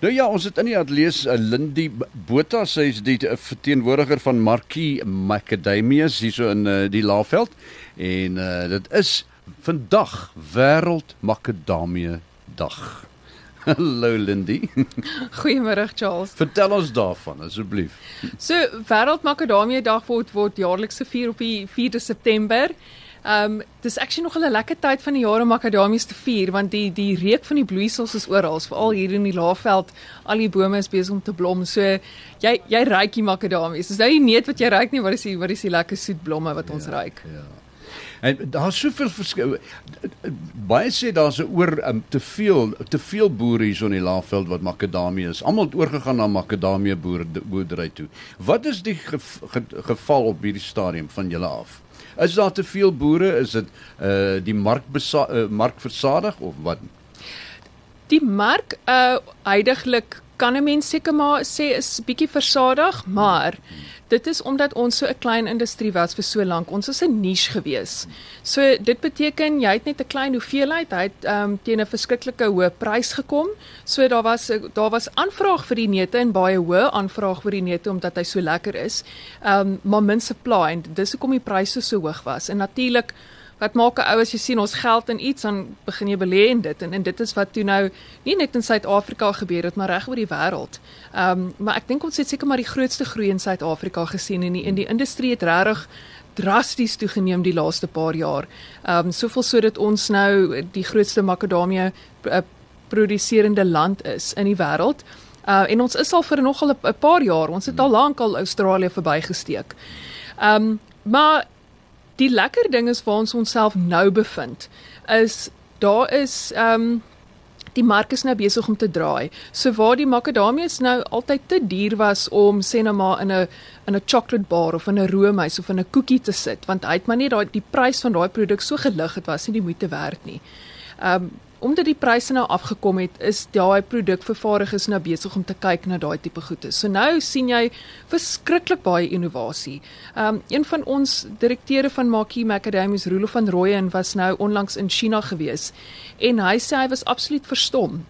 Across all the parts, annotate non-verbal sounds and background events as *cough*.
Nou ja, ons het in die ateljee uh, Lindy Botha, sy is die uh, verteenwoordiger van Marquis Macadamias hierso in uh, die Laagveld en uh, dit is vandag wêreld makadamie dag. *laughs* Hallo Lindy. *laughs* Goeiemôre Charles. Vertel ons daarvan asseblief. So wêreld makadamie dag word word jaarliks gevier op die 4de September. Ehm um, dis actually nog 'n lekker tyd van die jaar om makadamies te vier want die die reuk van die bloeisels is oral, veral hier in die Laagveld. Al die bome is besig om te blom. So jy jy ruik die makadamies. Dis nou nie net wat jy ruik nie, wat is die wat is die lekker soet blomme wat ons ja, ruik. Ja. En daar's soveel verskil. Baie sê daar's 'n oor um, te veel te veel boere hier in die Laagveld wat makadamie is. Almal het oorgegaan na makadamie boerdery toe. Wat is die ge, ge, geval op hierdie stadium van julle af? Is daar te veel boere? Is dit uh die mark uh, mark versadig of wat? Die mark uh heidaglik kan 'n mens seker maar sê is bietjie versadig, maar dit is omdat ons so 'n klein industrie was vir so lank. Ons is 'n niche gewees. So dit beteken jy het net 'n klein hoeveelheid, hy het um, teen 'n verskriklike hoë prys gekom. So daar was daar was aanvraag vir die neute en baie hoë aanvraag vir die neute omdat hy so lekker is. Ehm um, maar min supply en dis hoekom die pryse so hoog was. En natuurlik wat maak 'n ou as jy sien ons geld in iets dan begin jy belê in dit en en dit is wat toe nou nie net in Suid-Afrika gebeur het maar reg oor die wêreld. Ehm um, maar ek dink ons het seker maar die grootste groei in Suid-Afrika gesien en die in die industrie het regtig drasties toegeneem die laaste paar jaar. Ehm um, soveel sodat ons nou die grootste makadamie uh, produserende land is in die wêreld. Uh en ons is al vir nogal 'n paar jaar. Ons het al lank al Australië verbygesteek. Ehm um, maar die lekker ding is waar ons onsself nou bevind is daar is ehm um, die mark is nou besig om te draai. So waar die makadamias nou altyd te duur was om sê nou maar in 'n in 'n chocolate bar of in 'n roomys of in 'n koekie te sit, want hy het maar net daai die prys van daai produk so gelig het was nie die moeite werd nie. Ehm um, omdat die pryse nou afgekom het, is daai produkvervaardigers nou besig om te kyk na daai tipe goede. So nou sien jy verskriklik baie innovasie. Ehm um, een van ons direkteure van Maki Macadamias, Rulo van Rooyen, was nou onlangs in China gewees en hy sê hy was absoluut verstom.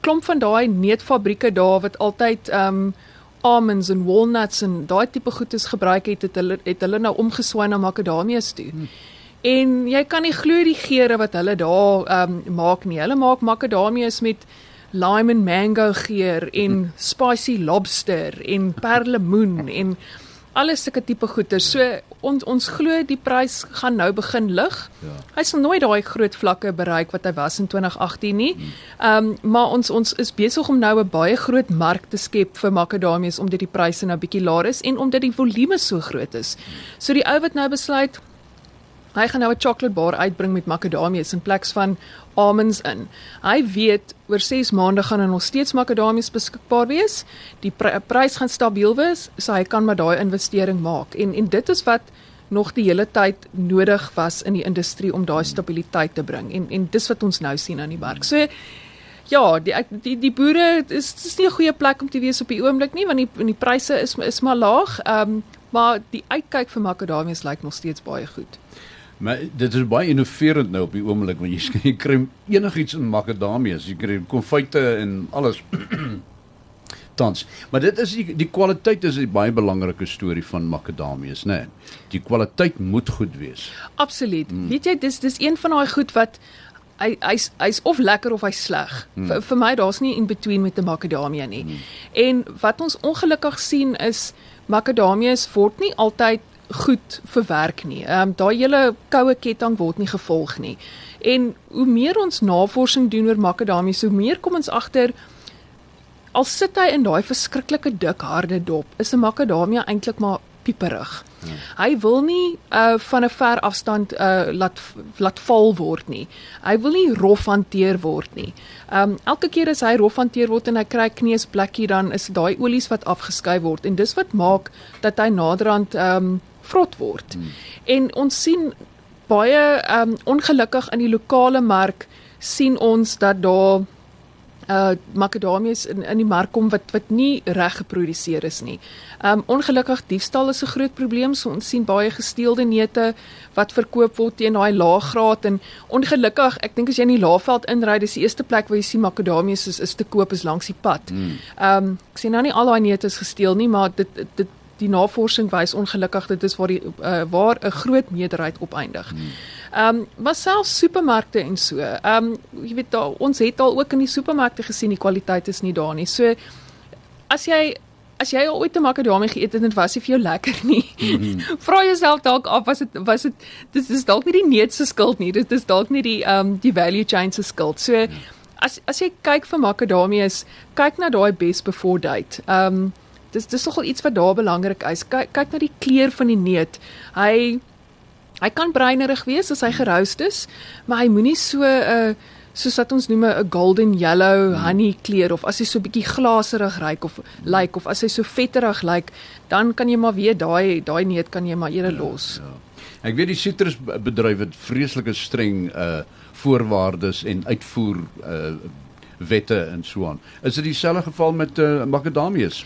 Klomp van daai neutfabrieke daar wat altyd ehm um, almonds en walnuts en daai tipe goedes gebruik het, het hulle het hulle nou omgeswaai na macadamias toe. Hmm. En jy kan nie glo die geure wat hulle daar ehm um, maak nie. Hulle maak makadamias met lime and mango geur en spicy lobster en perlemoen en alles sulke tipe goeder. So ons ons glo die prys gaan nou begin lig. Ja. Hy sal nooit daai groot vlakke bereik wat hy was in 2018 nie. Ehm um, maar ons ons is besig om nou 'n baie groot mark te skep vir makadamias omdat die pryse nou bietjie laer is en omdat die volume so groot is. So die ou wat nou besluit Hy gaan nou 'n chocolate bar uitbring met makadamias in plaas van almonds in. Hy weet oor 6 maande gaan er nog steeds makadamias beskikbaar wees. Die pr prys gaan stabiel wees, so hy kan maar daai investering maak. En en dit is wat nog die hele tyd nodig was in die industrie om daai stabiliteit te bring. En en dis wat ons nou sien aan die mark. So ja, die die die boere is dis nie 'n goeie plek om te wees op die oomblik nie want die die pryse is is maar laag. Ehm um, maar die uitkyk vir makadamias lyk nog steeds baie goed. Maar dit is baie innoverend nou op die oomblik want jy, *laughs* jy kry enigiets in makadamias, jy kry konfyte en alles. *clears throat* Tans. Maar dit is die, die kwaliteit is 'n baie belangrike storie van makadamias, né? Nee. Die kwaliteit moet goed wees. Absoluut. Hmm. Weet jy, dis dis een van daai goed wat hy hy's hy's of lekker of hy's sleg. Hmm. Vir vir my daar's nie in between met 'n makadamia nie. Hmm. En wat ons ongelukkig sien is makadamias word nie altyd goed verwerk nie. Ehm um, daai hele koue ketting word nie gevolg nie. En hoe meer ons navorsing doen oor makadamie, hoe meer kom ons agter al sit hy in daai verskriklike dik harde dop, is 'n makadamia eintlik maar pieperig. Hmm. Hy wil nie uh van 'n ver afstand uh laat laat val word nie. Hy wil nie rof hanteer word nie. Um elke keer as hy rof hanteer word en hy kry kneusplekkie dan is daai olies wat afgeskei word en dis wat maak dat hy naderhand um vrot word. Hmm. En ons sien baie um ongelukkig in die lokale mark sien ons dat daar uh makadamias in in die mark kom wat wat nie reg geproduseer is nie. Um ongelukkig diefstal is 'n groot probleem. So ons sien baie gesteelde neute wat verkoop word teen daai laaggraad en ongelukkig, ek dink as jy in die Laagveld inry, dis die eerste plek waar jy sien makadamias is is te koop is langs die pad. Mm. Um ek sien nou nie al daai neute is gesteel nie, maar dit dit die navorsing wys ongelukkig dit is waar die uh, waar 'n groot meerderheid opeindig. Hmm. Ehm um, maar selfs supermarkte en so. Ehm um, jy weet daar ons het al ook in die supermarkte gesien die kwaliteit is nie daar nie. So as jy as jy al ooit te makadamie geëet het en dit was nie vir jou lekker nie. Mm -hmm. *laughs* Vra jouself dalk af was dit was dit dis is dalk nie die neut se skuld nie. Dit is dalk nie die ehm um, die value chain se skuld. So mm. as as jy kyk vir makadamie is kyk na daai best before date. Ehm um, dis dis nogal iets wat daar belangrik is. Kyk kyk na die kleur van die neut. Hy Hy kan breinerig wees as hy geroost is, maar hy moenie so 'n uh, soos wat ons noem 'n golden yellow honey kleur of as hy so bietjie glaserig ryk of lyk like, of as hy so vetterig lyk, like, dan kan jy maar weet daai daai neut kan jy maar eerder ja, los. Ja, ja. Ek weet die sitrusbedryf het vreeslike streng uh voorwaardes en uitvoer uh wette en so aan. Is dit dieselfde geval met uh, makadamias?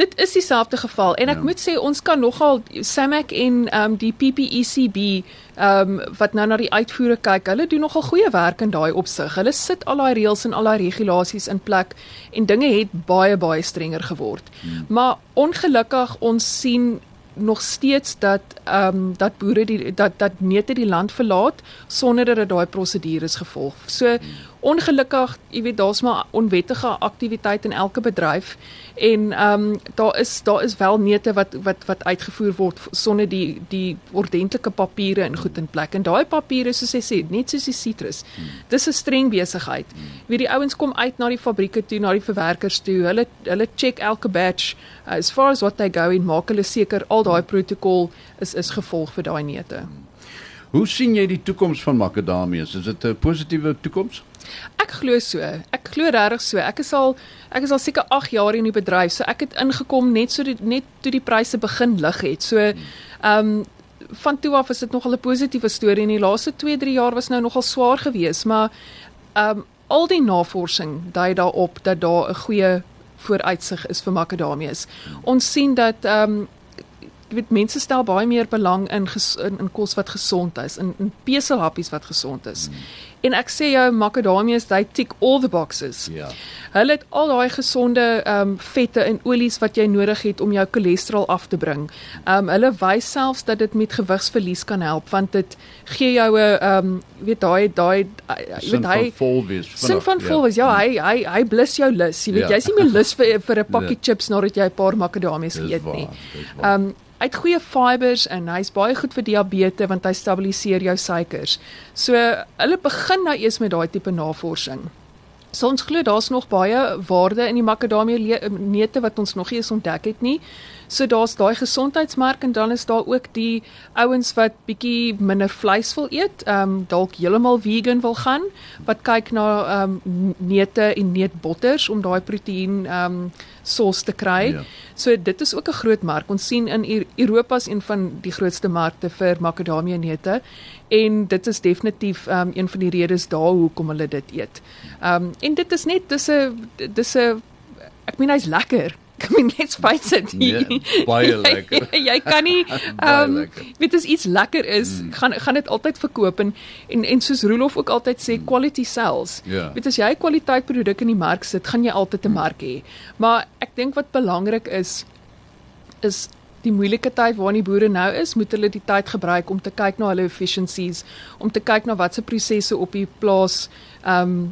Dit is dieselfde geval en ek ja. moet sê ons kan nogal Samac en ehm um, die PPECB ehm um, wat nou na die uitvoere kyk. Hulle doen nogal goeie werk in daai opsig. Hulle sit al daai reëls en al daai regulasies in plek en dinge het baie baie strenger geword. Hmm. Maar ongelukkig ons sien nog steeds dat ehm um, dat boere die dat dat neute die land verlaat sonder dat daai prosedures gevolg. So ongelukkig, jy weet daar's maar onwettige aktiwiteit in elke bedryf en ehm um, daar is daar is wel neute wat wat wat uitgevoer word sonder die die ordentlike papiere in goed in plek. En daai papiere soos hy sê, net soos die sitrus. Dis 'n streng besigheid. Jy weet die ouens kom uit na die fabrieke toe, na die verwerkers toe. Hulle hulle check elke batch uh, as far as what they go en maak hulle seker al daai protokol is is gevolg vir daai neute. Hoe sien jy die toekoms van makadamias? Is dit 'n positiewe toekoms? Ek glo so. Ek glo regtig so. Ek is al ek is al seker 8 jaar in die bedryf, so ek het ingekom net so die, net toe die pryse begin lig het. So ehm um, van toe af is dit nogal 'n positiewe storie en die laaste 2-3 jaar was nou nogal swaar geweest, maar ehm um, al die navorsing dui daarop dat daar 'n goeie vooruitsig is vir makadamias. Ons sien dat ehm um, jy weet mense stel baie meer belang in in, in kos wat gesond is, in, in peselhappies wat gesond is. Mm. En ek sê jou makadamias, they tick all the boxes. Ja. Hulle het al daai gesonde ehm um, vette en olies wat jy nodig het om jou cholesterol af te bring. Ehm um, hulle wys selfs dat dit met gewigsverlies kan help want dit gee jou 'n ehm um, weet daai daai jy weet hy vol wees. Sin van vol wees. Ja, hy hy hy blus jou lus. Jy weet ja. jy's nie meer lus vir vir 'n *laughs* pakkie ja. chips nadat jy 'n paar makadamias geëet nie. Ehm um, Hy het goeie fibers en hy's baie goed vir diabetes want hy stabiliseer jou suikers. So hulle begin nou eers met daai tipe navorsing. So ons glo daar's nog baie waarde in die makadamie neute wat ons nog nie eens ontdek het nie. So daar's daai gesondheidsmerk en dan is daar ook die ouens wat bietjie minder vleis wil eet, ehm um, dalk heeltemal vegan wil gaan, wat kyk na ehm um, neute en neutbotters om daai proteïen ehm um, sos te kry. Ja. So dit is ook 'n groot mark. Ons sien in Europa is een van die grootste markte vir makadamie neute en dit is definitief ehm um, een van die redes daar hoekom hulle dit eet. Ehm um, en dit is net dis 'n dis 'n ek meen hy's lekker. Ek meen net spyt dit. Nee, baie *laughs* lekker. jy, *laughs* jy kan nie *laughs* ehm um, weet as iets lekker is, mm. gaan gaan dit altyd verkoop en en en soos Roelof ook altyd sê mm. quality sells. Yeah. Ja. Weet as jy kwaliteit produk in die mark sit, gaan jy altyd 'n mm. mark hê. Maar ek dink wat belangrik is is die moeilike tyd waarin die boere nou is, moet hulle die tyd gebruik om te kyk na hulle efficiencies, om te kyk na watse prosesse op die plaas ehm um,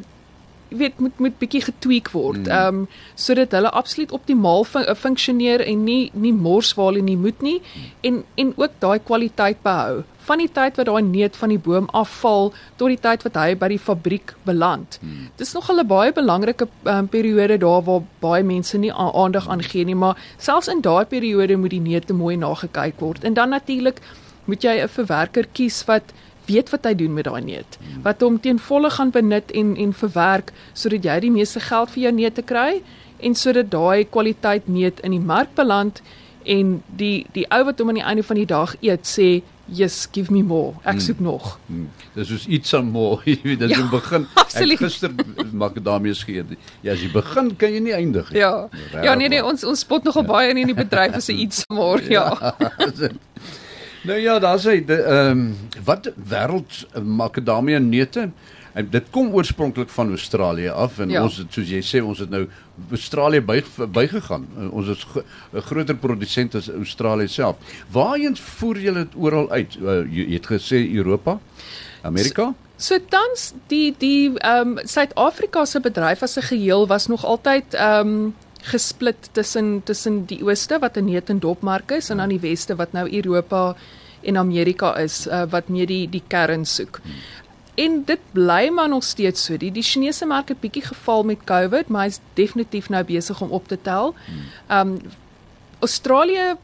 weet moet moet bietjie getweek word. Mm. Ehm mm. um, sodat hulle absoluut optimaal fun funksioneer en nie nie mors waar hulle nie moet nie mm. en en ook daai kwaliteit behou. Van die tyd wat daai neut van die boom afval tot die tyd wat hy by die fabriek beland. Mm. Dis nog 'n baie belangrike um, periode daar waar baie mense nie aandag aan gee nie, maar selfs in daai periode moet die neute mooi nagekyk word. En dan natuurlik moet jy 'n verwerker kies wat weet wat hy doen met daai neut. Wat hom ten volle gaan benut en en verwerk sodat jy die meeste geld vir jou neute kry en sodat daai kwaliteit neut in die mark beland en die die ou wat hom aan die einde van die dag eet sê Yes, give me more. Ek Hmm. soek nog. Hmm. Dis soos iets aan mooi, *laughs* jy weet, dit Ja, ja, begin. absoluut. Ek gister makadamias geëet. Ja, as jy begin, kan jy nie eindig nie. Ja. Ja, nee nee, ons ons spot nogal baie in die bedryf as 'n *laughs* iets maar ja. *laughs* nou ja, daar's hy, die, ehm wat wêreld makadamia neute. En dit kom oorspronklik van Australië af en Ja. ons het soos jy sê ons het nou Australië by bygegaan. Ons is gro- 'n groter produsent as Australië self. Waarheen voer julle dit oral uit? Uh, jy, het gesê Europa? Amerika? So tans die die ehm um, Suid-Afrika se bedryf as 'n geheel was nog altyd ehm um, gesplit tussen tussen die ooste wat 'n neut en dopmark is en dan die weste wat nou Europa en Amerika is uh, wat meer die die kern soek. En dit bly maar nog steeds so. Die die Chinese mark het bietjie geval met COVID, maar hy's definitief nou besig om op te tel. Um, Australië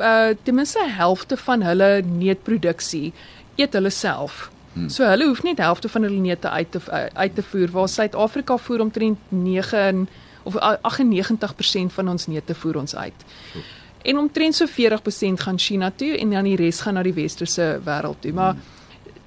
uh ten minste helfte van hulle neutproduksie eet hulle self. Hmm. So hulle hoef net helfte van hulle neute uit te uit te voer waar Suid-Afrika voer omtrent 9 en, of uh, 98% van ons neute voer ons uit. Goed. En omtrent so 40% gaan China toe en dan die res gaan na die westerse wêreld toe. Maar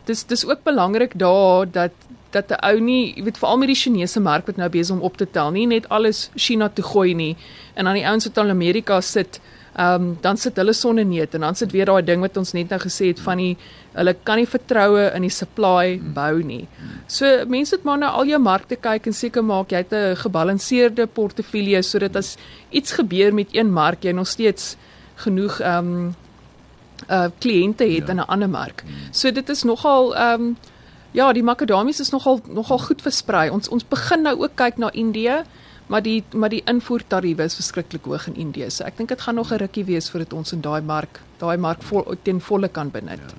dis dis ook belangrik daar dat dat 'n ou nie, jy weet veral met die Chinese mark wat nou besig om op te tel, nie net alles China toe gooi nie en dan die ouens wat in Amerika sit, ehm um, dan sit hulle sonneneut en dan sit weer daai ding wat ons net nou gesê het van die hulle kan nie vertroue in die supply bou nie. So mense moet maar na al jou markte kyk en seker maak jy het 'n gebalanseerde portefeulje sodat as iets gebeur met een mark jy nog steeds genoeg ehm um, uh kliënte het Ja. in 'n ander mark. So dit is nogal ehm um, ja, die makadamies is nogal nogal goed versprei. Ons ons begin nou ook kyk na Indië, maar die maar die invoertariewe is verskriklik hoog in Indië. So ek dink dit gaan nog 'n rukkie wees voordat ons in daai mark, daai mark vol, ten volle kan benut. Ja.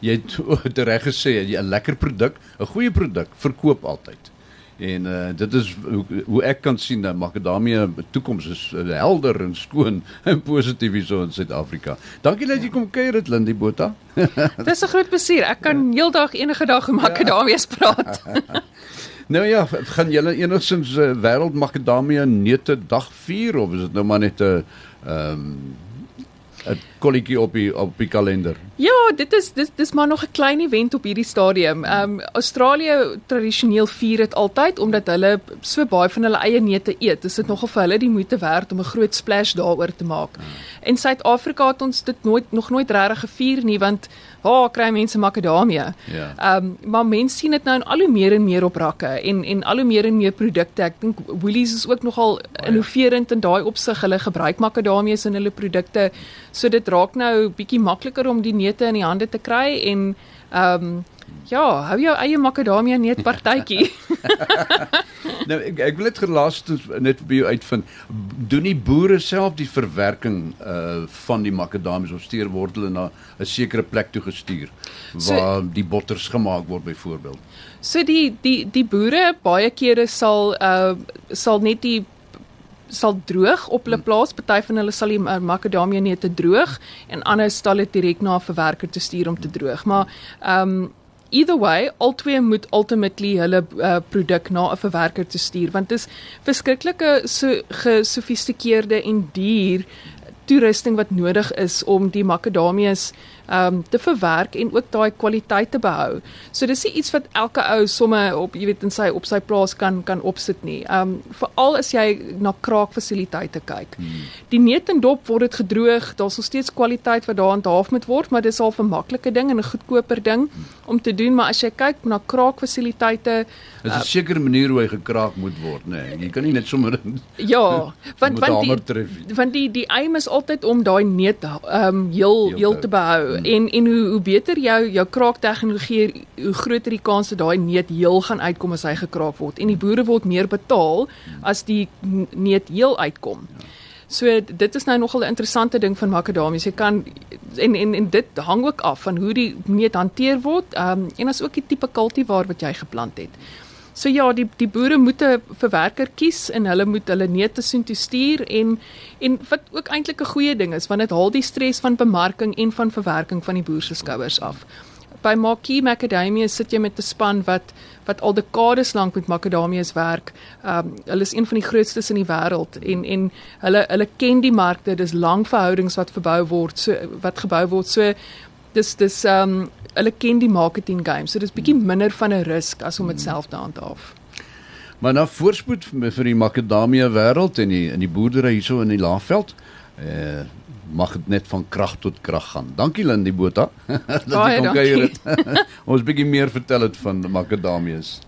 Jy het *laughs* reg gesê, 'n lekker produk, 'n goeie produk verkoop altyd. En uh, dit is hoe, hoe ek kan sien dat makadamia toekoms is uh, helder en skoon *laughs* en positief hier so in Suid-Afrika. Dankie dat jy kom kuier dit Lindy Botha. *laughs* Dis 'n groot plesier. Ek kan heeldag enige dag met makadamies praat. Nou ja, gaan julle enigstens uh, wêreld makadamia neute dag vier of is dit nou maar net 'n ehm um, 'n kolletjie op die op die kalender? Ja, dit is dis dis maar nog 'n klein event op hierdie stadium. Ehm um, Australië tradisioneel vier dit altyd omdat hulle so baie van hulle eie neute eet. Dis dit nogal vir hulle die moeite werd om 'n groot splash daaroor te maak. En Suid-Afrika het ons dit nooit nog nooit regtig gevier nie want waar oh, kry mense makadamia? Ja. Ehm um, maar mense sien dit nou in al hoe meer en meer op rakke en en al hoe meer en meer produkte. Ek dink Woolies is ook nogal innoverend in daai opsig. Hulle gebruik makadamias in hulle produkte. So dit raak nou bietjie makliker om die neute in die hande te kry en ehm um, ja, hou jou eie makadamia neut partytjie. *laughs* *laughs* Nou ek ek wil dit gelaastens net by jou uitvind. Doen die boere self die verwerking uh van die makadamies of stuur word hulle na 'n sekere plek toe gestuur waar so, die botters gemaak word byvoorbeeld. so die die die boere baie kere sal uh sal net die sal droog op hulle plaas. Party van hulle sal die uh, makadamia neute droog en ander sal dit direk na 'n verwerker te stuur om te droog. Maar ehm um, either way, albei moet ultimately hulle uh, produk na 'n verwerker te stuur want dit is verskriklike so gesofistikeerde en duur toerusting wat nodig is om die makadamias ehm um, te verwerk en ook daai kwaliteit te behou. So dis nie iets wat elke ou somme op jy weet in sy op sy plaas kan kan opsit nie. Um, veral as jy na kraakfasiliteite kyk. Hmm. Die neut en dop word dit gedroog. Daar's nog steeds kwaliteit wat daaraan gehaaf moet word, maar dis al 'n maklike ding en 'n goedkoper ding om te doen, maar as jy kyk na kraakfasiliteite, Dis 'n sekere manier hoe hy gekraak moet word, nê. Nee. Jy kan nie net sommer ja, *laughs* want want die tref. want die die aim is altyd om daai neut ehm um, heel Heel heel te- te behou Hmm. en en hoe hoe beter jou jou kraaktegnologie hoe groter die kans dat daai neut heel gaan uitkom as hy gekraak word en die boere word meer betaal as die neut heel uitkom. So dit is nou nogal 'n interessante ding van makadamies. Jy kan en en en dit hang ook af van hoe die neut hanteer word. Ehm um, en as ook die tipe kultivar wat jy geplant het. So ja, die die boere moet 'n verwerker kies en hulle moet hulle neute soontoe stuur en en wat ook eintlik 'n goeie ding is want dit haal die stres van bemarking en van verwerking van die boer se skouers af. By Marquee Macadamia sit jy met 'n span wat wat al dekades lank met makadamias werk. Um hulle is een van die grootstes in die wêreld en en hulle hulle ken die markte. Dis lang verhoudings wat verbou word, so wat gebou word. So dis dis ehm um, hulle ken die marketing game, so dis bietjie minder van 'n risk as om dit self te handhaaf. Maar na voorspoed vir die makadamia wêreld en die in die boerdery hierso in die Laagveld. Eh mag dit net van krag tot krag gaan. Dankie Lindy Botha. *laughs* dat jy kom kuier het. *laughs* Ons bietjie meer vertel het van makadamias.